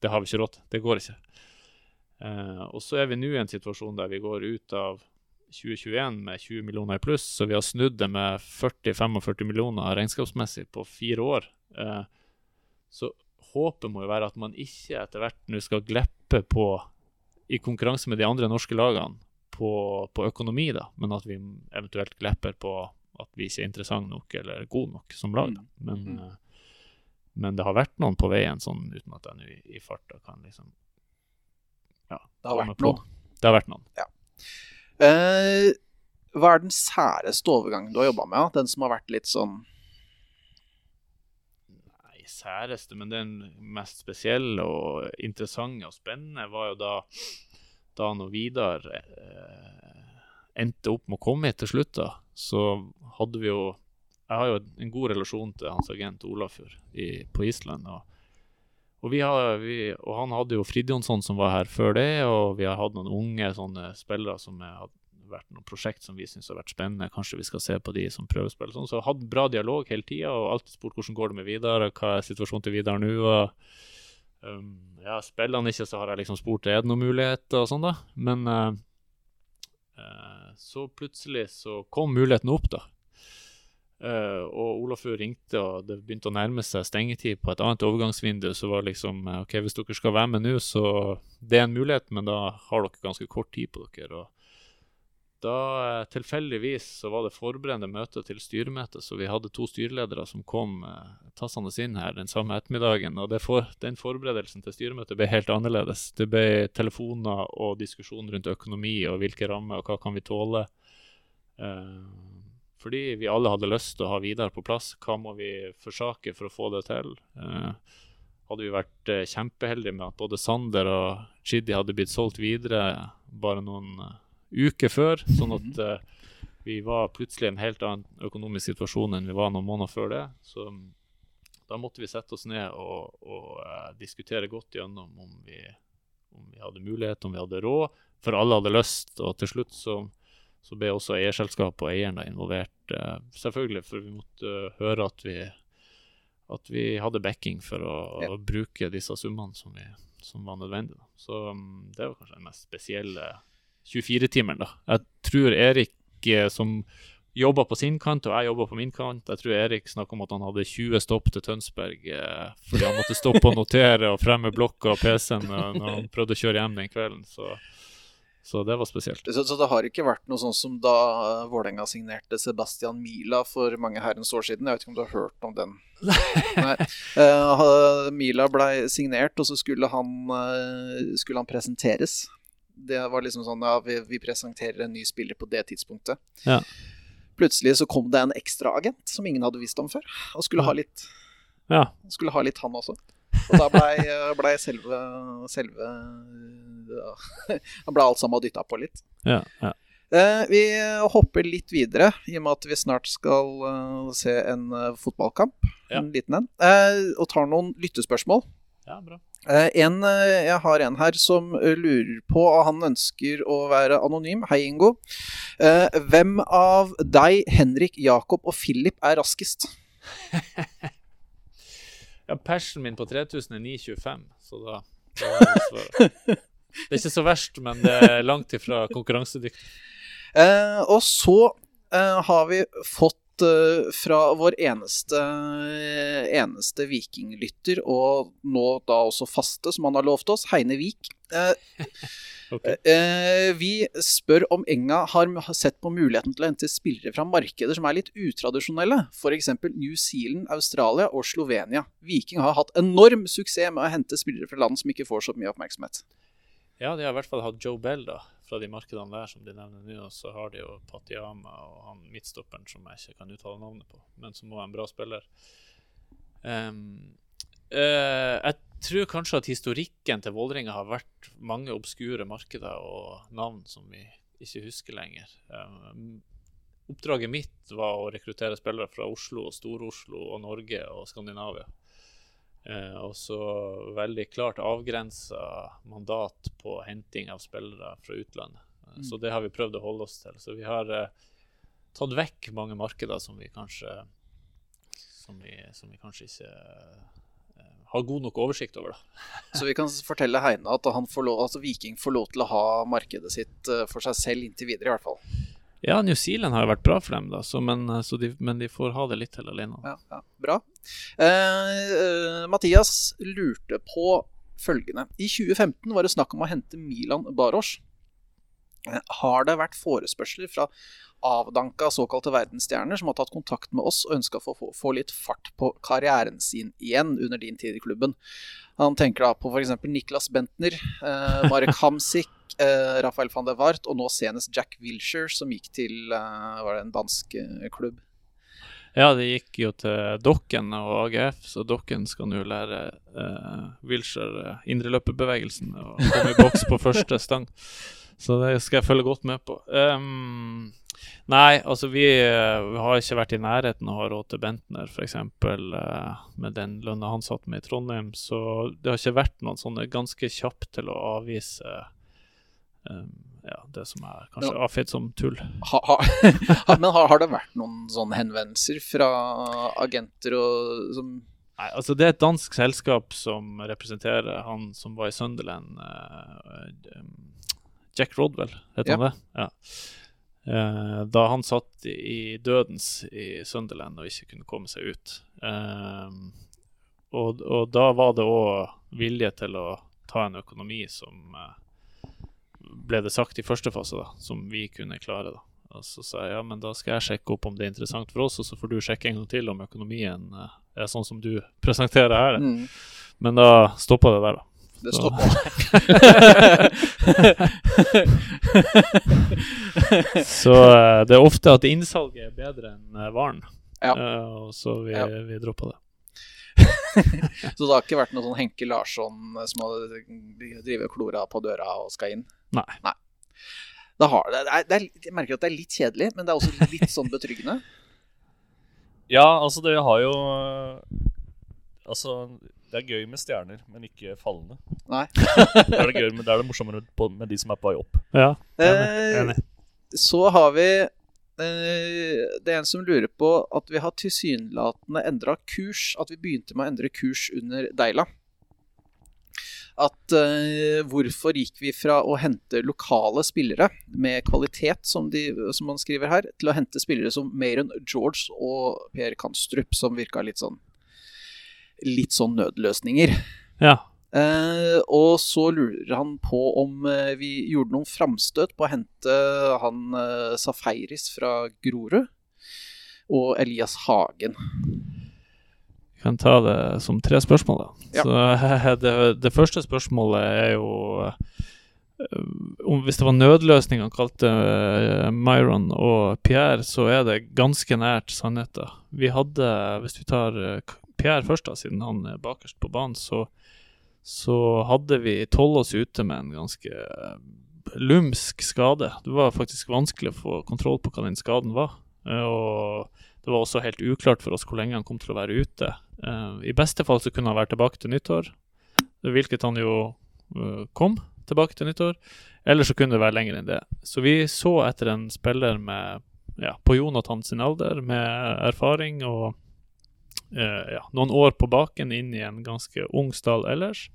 det har vi ikke råd til. Det går ikke. Eh, og så er vi nå i en situasjon der vi går ut av 2021 med 20 millioner i pluss, så vi har snudd det med 40-45 millioner regnskapsmessig på fire år. Eh, så håpet må jo være at man ikke etter hvert nå skal gleppe på i konkurranse med de andre norske lagene på, på økonomi, da, men at vi eventuelt glipper på at vi ikke er interessante nok eller gode nok som lag. Da. Men, Mm. eh, men det har vært noen på veien, sånn uten at jeg nå i, i farta kan liksom ja, Det har vært noen. Det har vært noen. Eh, hva er den særeste overgangen du har jobba med? Den som har vært litt sånn særeste, men den mest spesielle og interessante og spennende var jo da da når Vidar eh, endte opp med å komme hit til slutt, da, så hadde vi jo Jeg har jo en god relasjon til hans agent Olafur på Island. og og, vi har, vi, og han hadde jo Fridjonsson som var her før det, og vi har hatt noen unge sånne spillere som er, vært noen prosjekt som vi syns har vært spennende. Kanskje vi skal se på de som prøvespill. Sånn. Så hatt bra dialog hele tida og alltid spurt hvordan går det med Vidar, hva er situasjonen til Vidar nå. og um, ja, Spiller han ikke, så har jeg liksom spurt er det noen muligheter og sånn, da. Men uh, uh, så plutselig så kom muligheten opp, da. Uh, og Olafur ringte, og det begynte å nærme seg stengetid på et annet overgangsvindu. Så var det liksom OK, hvis dere skal være med nå, så det er en mulighet, men da har dere ganske kort tid på dere. Og da uh, tilfeldigvis så var det forberedende møte til styremøte, så vi hadde to styreledere som kom eh, tassende inn her den samme ettermiddagen. Og for, den forberedelsen til styremøtet ble helt annerledes. Det ble telefoner og diskusjon rundt økonomi og hvilke rammer og hva kan vi tåle. Eh, fordi vi alle hadde lyst til å ha Vidar på plass. Hva må vi forsake for å få det til? Eh, hadde vi vært eh, kjempeheldige med at både Sander og Chidi hadde blitt solgt videre bare noen uker før, sånn at uh, vi var plutselig i en helt annen økonomisk situasjon enn vi var noen måneder før det. Så um, da måtte vi sette oss ned og, og uh, diskutere godt gjennom om vi, om vi hadde mulighet, om vi hadde råd. For alle hadde lyst, og til slutt så så ble også eierselskapet og eieren involvert. Uh, selvfølgelig, for vi måtte høre at vi, at vi hadde backing for å, ja. å bruke disse summene som, vi, som var nødvendige. Så um, det var kanskje den mest spesielle 24-timeren. da. Jeg tror Erik, uh, som jobba på sin kant, og jeg jobba på min kant. Jeg tror Erik snakka om at han hadde 20 stopp til Tønsberg fordi han måtte stoppe og notere og fremme blokka og PC-en når han prøvde å kjøre hjem den kvelden. Så så det var spesielt. Så, så, det har ikke vært noe sånn som da uh, Vålerenga signerte Sebastian Mila for mange herrens år siden? Jeg vet ikke om du har hørt om den? *laughs* Nei. Uh, Mila blei signert, og så skulle han, uh, skulle han presenteres. Det var liksom sånn ja, vi, vi, presenterer en ny spiller på det tidspunktet. Ja. Plutselig så kom det en ekstraagent som ingen hadde visst om før, og skulle ha litt, ja. skulle ha litt han også. Og da blei *laughs* ble selve, selve *laughs* Da ble alt sammen dytta på litt. Ja, ja. Eh, vi hopper litt videre, i og med at vi snart skal uh, se en uh, fotballkamp. Ja. En liten en. Eh, og tar noen lyttespørsmål. Ja, bra. En, jeg har en her som lurer på, og han ønsker å være anonym. Hei, Ingo. Hvem av deg, Henrik, Jakob og Philip er raskest? *laughs* Ja, persen min på 3000 er 9,25, så da, da er det. *laughs* Det er ikke så verst, men det er langt ifra konkurransedyktig. Eh, og så eh, har vi fått eh, fra vår eneste, eneste vikinglytter, og nå da også faste, som han har lovt oss, Heine Vik. Eh, *laughs* Okay. Eh, vi spør om Enga har sett på muligheten til å hente spillere fra markeder som er litt utradisjonelle, f.eks. New Zealand, Australia og Slovenia. Viking har hatt enorm suksess med å hente spillere fra land som ikke får så mye oppmerksomhet. Ja, de har i hvert fall hatt Joe Bell da, fra de markedene der som de nevner nå. Så har de jo Patiama og han midtstopperen som jeg ikke kan uttale navnet på, men som var en bra spiller. Um, uh, jeg tror kanskje at historikken til Vålerenga har vært mange obskure markeder og navn som vi ikke husker lenger. Um, oppdraget mitt var å rekruttere spillere fra Oslo, Stor-Oslo og Norge og Skandinavia. Uh, og så veldig klart avgrensa mandat på henting av spillere fra utlandet. Uh, mm. Så det har vi prøvd å holde oss til. Så vi har eh, tatt vekk mange markeder som vi kanskje som vi, som vi kanskje ikke har god nok oversikt over. det. *laughs* Så vi kan fortelle Heine at lov, altså Viking får lov til å ha markedet sitt eh, for seg selv inntil videre, i hvert fall. Ja, New Zealand har jo vært bra for dem, da, så, men, eh, så de, men, de, får ha det litt til alene. Ja, ja, bra. Eh, eh, Mathias lurte på følgende. I 2015 var det snakk om å hente Milan Baros. Eh, har det vært forespørsler fra avdanka såkalte verdensstjerner som har tatt kontakt med oss og ønska å få, få, litt fart på karrieren sin igjen under din tid i klubben. Han tenker da på f.eks. Niklas Bentner, eh, Marek *laughs* Hamsik, eh, Rafael van der Wart og nå senest Jack Wilshere, som gikk til eh, var det en dansk eh, klubb. Ja, det gikk jo til Dokken og AGF, så Dokken skal nå lære eh, Wilshere eh, indreløperbevegelsen og komme i boks på første stang. Så det skal jeg følge godt med på. Um, Nei, altså vi, eh, vi, har ikke vært i nærheten av å ha råd til Bentner, f.eks. Med den lønna han satt med i Trondheim. Så det har ikke vært noen sånne ganske kjapt til å avvise ja, det som er kanskje avfeid som tull. Ha, *laughs* ha, men har, har, det vært noen sånne henvendelser fra agenter og, som Nei, altså Det er et dansk selskap som representerer han som var i Sunderland. Uh, Jack Rodwell, heter ja. han det? Ja. Uh, da han satt i dødens i Sunderland og ikke kunne komme seg ut. Uh, og, og, da var det òg vilje til å ta en økonomi som ble det sagt i første fase, da, som vi kunne klare. da. Og så sa jeg ja, men da skal jeg sjekke opp om det er interessant for oss, og så får du sjekke en gang til om økonomien uh, er sånn som du *laughs* presenterer her. Mm. Men da stoppa det der, da. Det stoppa. så uh, *laughs* det er ofte at innsalget er bedre enn uh, varen. Ja. og så vi, ja. vi droppa det. *laughs* så det har ikke vært noe sånn Henke Larsson som har drevet klora på døra og skal inn? Nei. Nei. Det har, det er, det er, jeg merker at det er litt kjedelig, men det er også litt sånn betryggende. *laughs* ja, altså det har jo Altså, det er gøy med stjerner, men ikke fallende. Nei. *laughs* det er det gøy, men det er det morsommere med de som er på vei opp. Ja, enig. enig. Eh, så har vi eh, Det er en som lurer på at vi har tilsynelatende endra kurs. At vi begynte med å endre kurs under Deila at uh, hvorfor gikk vi fra å hente lokale spillere med kvalitet, som, de, som man skriver her, til å hente spillere som Mayron George og Per Kanstrup, som virka litt sånn litt sånn nødløsninger. Ja. Uh, og så lurer han på om uh, vi gjorde noen framstøt på å hente han Safaris fra Grorud og Elias Hagen kan ta det som tre spørsmål. Da. Ja. Så *laughs* det, det, første spørsmålet er jo eh, om Hvis det var nødløsning han kalte uh, Myron og Pierre, så er det ganske nært sannheten. Vi hadde, hvis vi tar uh, Pierre først, da, siden han er bakerst på banen, så, så hadde vi tolv oss ute med en ganske lumsk skade. Det var faktisk vanskelig å få kontroll på hva den skaden var. Og det var også helt uklart for oss hvor lenge han kom til å være ute. Uh, I beste fall så kunne han være tilbake til nyttår, hvilket han jo uh, kom tilbake til nyttår. Eller så kunne det være lenger enn det. Så vi så etter en spiller med, ja, på Jonathan sin alder, med erfaring og uh, ja, noen år på baken inn i en ganske ung stall ellers.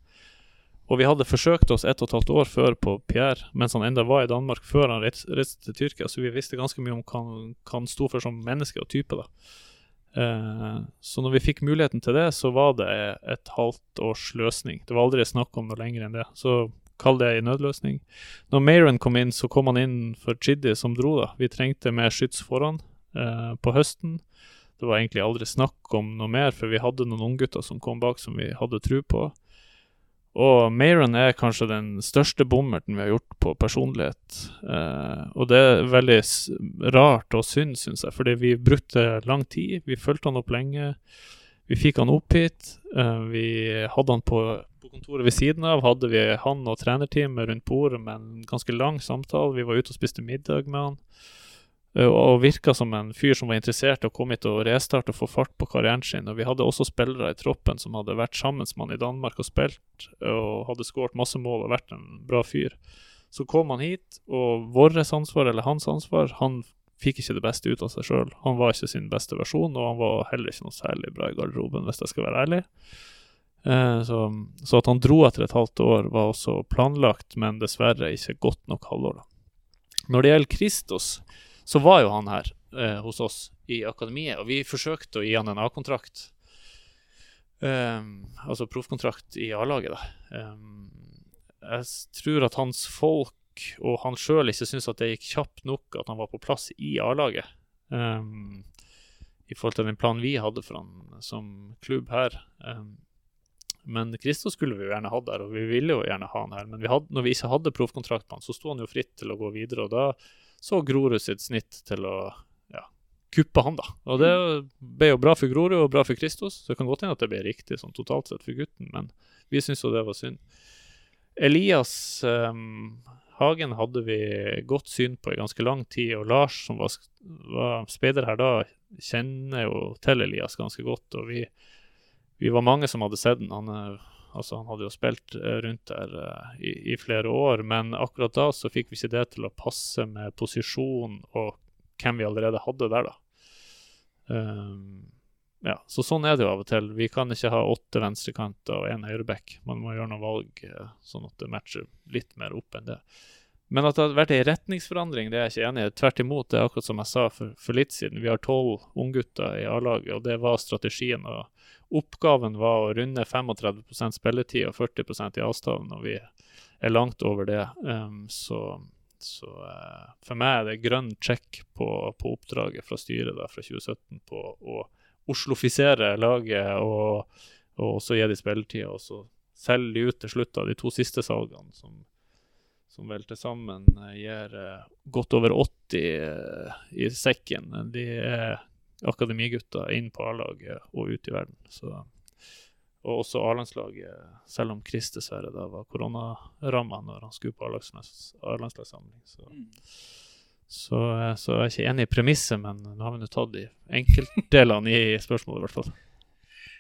Og vi hadde forsøkt oss ett og et halvt år før på Pierre, mens han enda var i Danmark før han reiste til Tyrkia, så vi visste ganske mye om hva han sto for som menneske og type. da. Eh, så når vi fikk muligheten til det, så var det et halvt års løsning. Det var aldri snakk om noe lenger enn det. Så kall det en nødløsning. Når Mayron kom inn, så kom han inn for Chidi, som dro, da. Vi trengte mer skyts foran eh, på høsten. Det var egentlig aldri snakk om noe mer, for vi hadde noen unggutter som kom bak som vi hadde tro på. Og Mayron er kanskje den største bommerten vi har gjort på personlighet. Eh, og det er veldig rart og synd, syns jeg, fordi vi brukte lang tid. Vi fulgte han opp lenge. Vi fikk han opp hit. Eh, vi hadde han på, på, kontoret ved siden av. Hadde vi han og trenerteamet rundt bordet med en ganske lang samtale. Vi var ute og spiste middag med han. Eh, og virka som en fyr som var interessert i å komme hit og restarte og få fart på karrieren sin. Og vi hadde også spillere i troppen som hadde vært sammen med han i Danmark og spilt, og hadde skåret masse mål og vært en bra fyr. Så kom han hit, og vårt ansvar, eller hans ansvar, han fikk ikke det beste ut av seg sjøl. Han var ikke sin beste versjon, og han var heller ikke noe særlig bra i garderoben, hvis jeg skal være ærlig. Eh, så, så, at han dro etter et halvt år, var også planlagt, men dessverre ikke godt nok halvår. Når det gjelder Kristos, så var jo han her eh, hos oss i akademiet, og vi forsøkte å gi han en A-kontrakt. Um, altså proffkontrakt i A-laget, da. Um, jeg tror at hans folk og han sjøl ikke syntes at det gikk kjapt nok at han var på plass i A-laget. Um, I forhold til den planen vi hadde for han som klubb her. Men Kristo skulle vi jo gjerne hatt der, og vi ville jo gjerne ha han her. Men hadde, når vi ikke hadde proffkontrakt på han, så sto han jo fritt til å gå videre. og da så Grorud sitt snitt til å ja, kuppe han, da. Og det ble jo bra for Grorud og bra for Kristos, så det kan godt hende at det ble riktig sånn totalt sett for gutten, men vi syns jo det var synd. Elias um, Hagen hadde vi godt syn på i ganske lang tid, og Lars, som var, var speider her da, kjenner jo til Elias ganske godt. Og vi, vi var mange som hadde sett den. Han, Altså, han hadde jo spilt eh, rundt der uh, i, i flere år, men akkurat da så fikk vi ikke det til å passe med posisjon og hvem vi allerede hadde der, da. Um, ja, så sånn er det jo av og til. Vi kan ikke ha åtte venstrekanter og én høyreback. Man må gjøre noen valg uh, sånn at det matcher litt mer opp enn det. Men at det har vært en retningsforandring, det er jeg ikke enig i. Tvert imot, det er akkurat som jeg sa for, for litt siden. Vi har tolv unggutter i A-laget, og det var strategien. og Oppgaven var å runde 35% spilletid og 40% i avstand, og vi er langt over det. Um, så, så uh, for meg er det grønn check på, på oppdraget fra styret da, fra 2017 på å oslofisere laget og, og så gi de spilletid, og så selge de ut til slutt av de to siste salgene, som, som vel til sammen eh, gir uh, godt over 80 uh, eh, i sekken. De er akademigutter inn på A-laget og ut i verden. Så, og også A-landslaget, selv om Chris dessverre da var koronaramma når han skulle på A-landslagssamling. Så. Så, eh, så, jeg er ikke enig i premisset, men nå har vi nå tatt de enkeltdelene i spørsmålet, i hvert fall.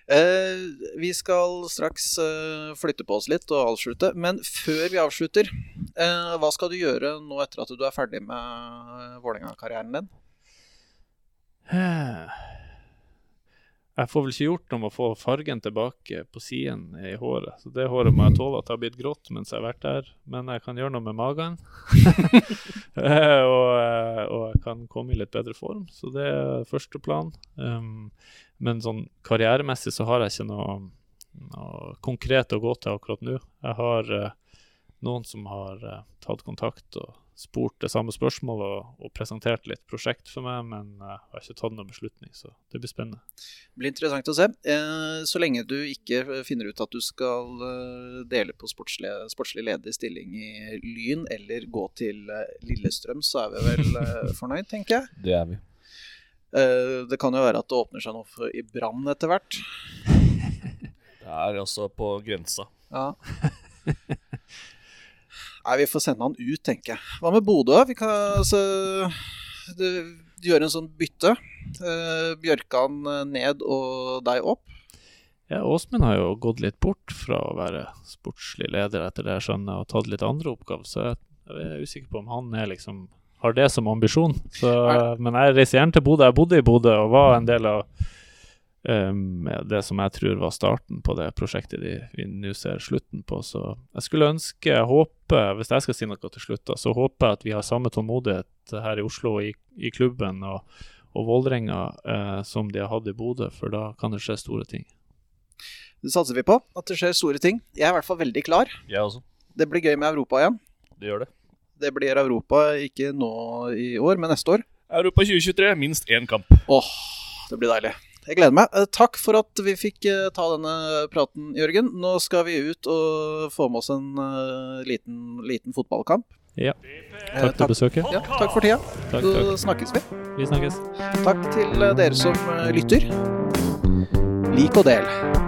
Eh, vi skal straks eh, flytte på oss litt og avslutte. Men før vi avslutter, eh, hva skal du gjøre nå etter at du er ferdig med Vålerenga-karrieren din? Jeg får vel ikke gjort noe med å få fargen tilbake på siden i håret. Så det håret må jeg tåle at det har blitt grått mens jeg har vært der. Men jeg kan gjøre noe med magen. *laughs* Og, og, jeg kan komme i litt bedre form. Så det er første plan. Um, men sånn karrieremessig så har jeg ikke noe, noe konkret å gå til akkurat nå. Jeg har uh, noen som har uh, tatt kontakt og spurt det samme spørsmålet og, og, presentert litt prosjekt for meg, men jeg har ikke tatt noen beslutning, så det blir spennende. Det blir interessant å se. Eh, så lenge du ikke finner ut at du skal eh, dele på sportslig, sportslig ledig stilling i Lyn eller gå til eh, Lillestrøm, så er vi vel fornøyd, tenker jeg. Det er vi. Det kan jo være at det åpner seg noe i Brann etter hvert. *laughs* Det er også på grensa. Ja. Nei, vi får sende han ut, tenker jeg. Hva med Bodø? Vi kan altså, gjøre en sånn bytte. Uh, Bjørkan ned og deg opp. Ja, Åsmund har jo gått litt bort fra å være sportslig leder etter det jeg skjønner, og tatt litt andre oppgaver, så jeg, jeg er usikker på om han er liksom har det som ambisjon. Så, men jeg reiser gjerne til Bodø. Jeg bodde i Bodø og var en del av um, det som jeg tror var starten på det prosjektet de, vi nå ser slutten på. Så jeg skulle ønske, jeg håper, hvis jeg skal si noe til slutt, så håper jeg at vi har samme tålmodighet her i Oslo i, i klubben og, og Vålerenga uh, som de har hatt i Bodø, for da kan det skje store ting. Det satser vi på, at det skjer store ting. Jeg er i hvert fall veldig klar. Jeg også. Det blir gøy med Europa igjen. Det gjør det. Det blir Europa ikke nå i år, men neste år. Europa 2023, minst én kamp. Åh, det blir deilig. Jeg gleder meg. Eh, takk for at vi fikk eh, ta denne praten, Jørgen. Nå skal vi ut og få med oss en uh, liten, liten, fotballkamp. Ja. Takk for besøket. Ja, takk for tida. Takk, Så snakkes vi. Vi snakkes. Takk til dere som lytter. Lik og del.